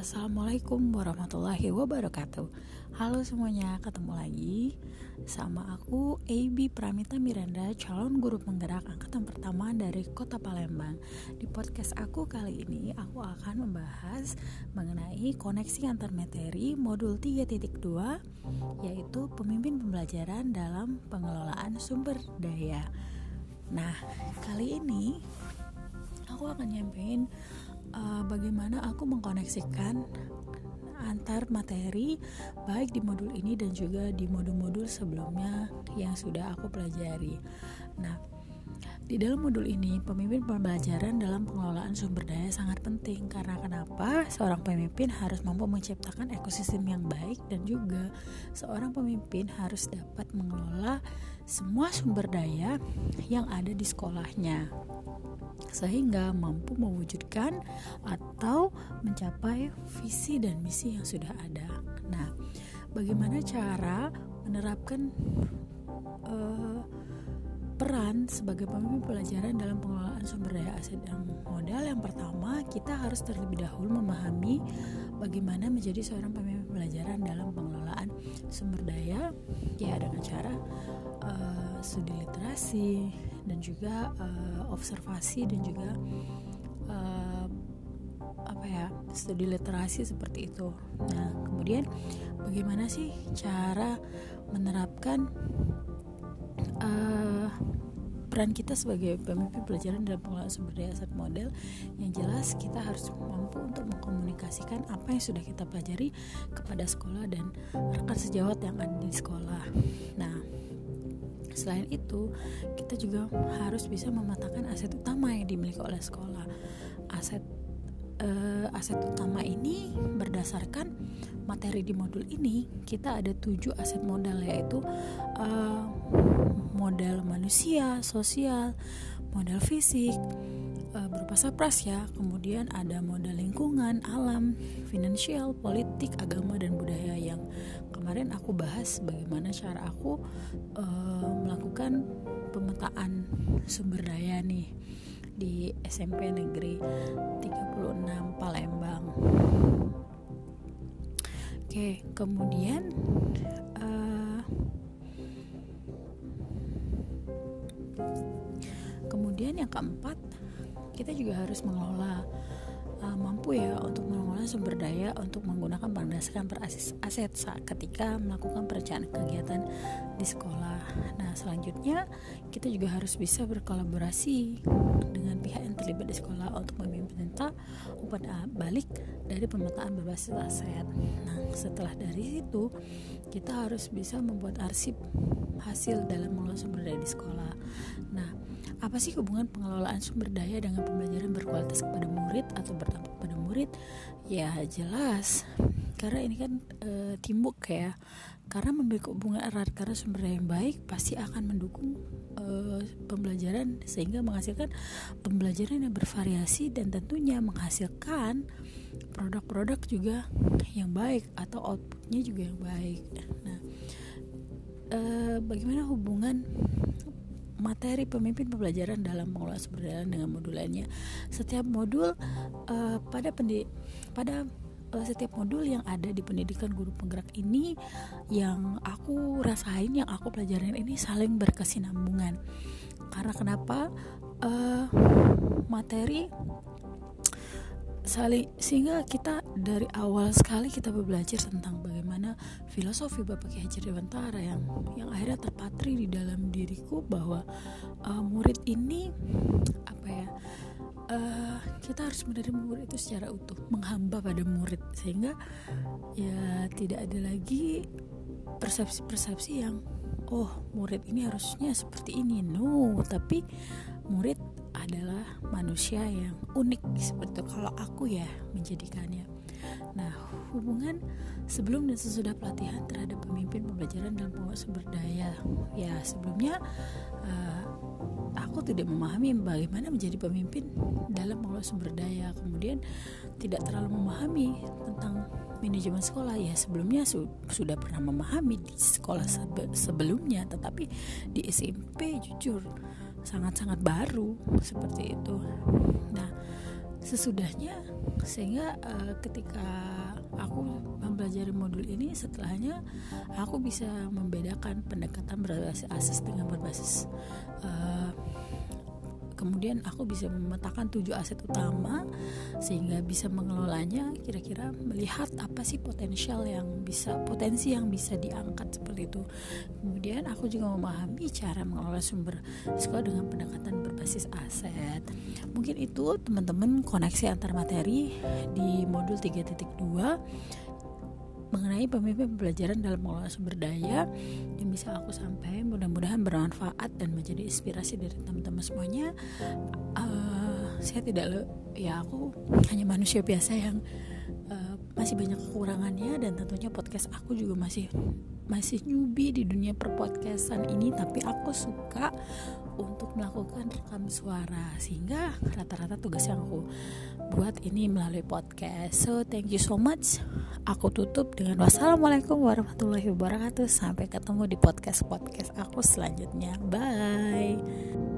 Assalamualaikum warahmatullahi wabarakatuh. Halo semuanya, ketemu lagi sama aku AB Pramita Miranda, calon guru penggerak angkatan pertama dari kota Palembang. Di podcast aku kali ini, aku akan membahas mengenai koneksi antar materi modul 3.2 Yaitu pemimpin pembelajaran dalam pengelolaan sumber daya. Nah, kali ini aku akan nyampein uh, bagaimana aku mengkoneksikan antar materi baik di modul ini dan juga di modul-modul sebelumnya yang sudah aku pelajari. Nah, di dalam modul ini, pemimpin pembelajaran dalam pengelolaan sumber daya sangat penting karena kenapa? Seorang pemimpin harus mampu menciptakan ekosistem yang baik dan juga seorang pemimpin harus dapat mengelola semua sumber daya yang ada di sekolahnya sehingga mampu mewujudkan atau mencapai visi dan misi yang sudah ada. Nah, bagaimana cara menerapkan uh, peran sebagai pemimpin pelajaran dalam pengelolaan sumber daya aset dan modal yang pertama kita harus terlebih dahulu memahami bagaimana menjadi seorang pemimpin pelajaran dalam pengelolaan sumber daya ya dengan cara uh, studi literasi dan juga uh, observasi dan juga uh, apa ya studi literasi seperti itu. Nah kemudian bagaimana sih cara menerapkan uh, peran kita sebagai pemimpin pelajaran dalam pengelolaan sumber daya aset model yang jelas kita harus mampu untuk mengkomunikasikan apa yang sudah kita pelajari kepada sekolah dan rekan sejawat yang ada di sekolah. Nah, Selain itu, kita juga harus bisa memetakan aset utama yang dimiliki oleh sekolah. Aset uh, aset utama ini berdasarkan materi di modul ini kita ada tujuh aset modal yaitu uh, modal manusia, sosial, modal fisik, uh, berupa sapras ya. Kemudian ada modal lingkungan alam finansial politik agama dan budaya yang kemarin aku bahas bagaimana cara aku uh, melakukan pemetaan sumber daya nih di SMP Negeri kemudian uh, kemudian yang keempat kita juga harus mengelola uh, mampu ya untuk mengelola sumber daya untuk menggunakan berdasarkan aset saat ketika melakukan perencanaan kegiatan di sekolah. Nah, selanjutnya kita juga harus bisa berkolaborasi dengan pihak yang terlibat di sekolah untuk meminta umpan balik dari pemetaan berbasis aset. Nah, setelah dari itu kita harus bisa membuat arsip hasil dalam mengelola sumber daya di sekolah. Nah, apa sih hubungan pengelolaan sumber daya dengan pembelajaran berkualitas kepada murid atau berdampak pada murid? Ya jelas, karena ini kan e, timbuk ya. Karena memiliki hubungan erat karena sumber yang baik pasti akan mendukung e, pembelajaran sehingga menghasilkan pembelajaran yang bervariasi dan tentunya menghasilkan produk-produk juga yang baik atau outputnya juga yang baik. Nah, e, bagaimana hubungan materi pemimpin pembelajaran dalam pengelolaan sumber daya dengan modul lainnya. Setiap modul uh, pada pendidik pada uh, setiap modul yang ada di pendidikan guru penggerak ini yang aku rasain yang aku pelajarin ini saling berkesinambungan. Karena kenapa? Uh, materi saling sehingga kita dari awal sekali kita belajar tentang bagaimana filosofi Bapak Ki Hajar Dewantara yang yang akhirnya terpatri di dalam diriku bahwa uh, murid ini apa ya uh, kita harus menerima murid itu secara utuh menghamba pada murid. Sehingga ya tidak ada lagi persepsi-persepsi yang oh murid ini harusnya seperti ini. No tapi murid adalah manusia yang unik seperti kalau aku ya menjadikannya. Nah, hubungan sebelum dan sesudah pelatihan terhadap pemimpin pembelajaran dalam pengelolaan sumber daya. Ya, sebelumnya uh, aku tidak memahami bagaimana menjadi pemimpin dalam pengelolaan sumber daya. Kemudian tidak terlalu memahami tentang manajemen sekolah. Ya, sebelumnya su sudah pernah memahami di sekolah sebelumnya, tetapi di SMP jujur sangat-sangat baru seperti itu. Nah, sesudahnya sehingga uh, ketika aku mempelajari modul ini setelahnya aku bisa membedakan pendekatan berbasis ases dengan berbasis uh, kemudian aku bisa memetakan tujuh aset utama sehingga bisa mengelolanya kira-kira melihat apa sih potensial yang bisa potensi yang bisa diangkat seperti itu. Kemudian aku juga memahami cara mengelola sumber sekolah dengan pendekatan berbasis aset. Mungkin itu teman-teman koneksi antar materi di modul 3.2 mengenai pemimpin pembelajaran dalam mengelola sumber daya yang bisa aku sampaikan. Mudah-mudahan bermanfaat dan menjadi inspirasi dari teman-teman semuanya. Uh, saya tidak ya aku hanya manusia biasa yang uh, masih banyak kekurangannya dan tentunya podcast aku juga masih masih newbie di dunia perpodcastan ini tapi aku suka untuk melakukan rekam suara. Sehingga rata-rata tugas yang aku buat ini melalui podcast. So thank you so much. Aku tutup dengan wassalamualaikum warahmatullahi wabarakatuh. Sampai ketemu di podcast podcast aku selanjutnya. Bye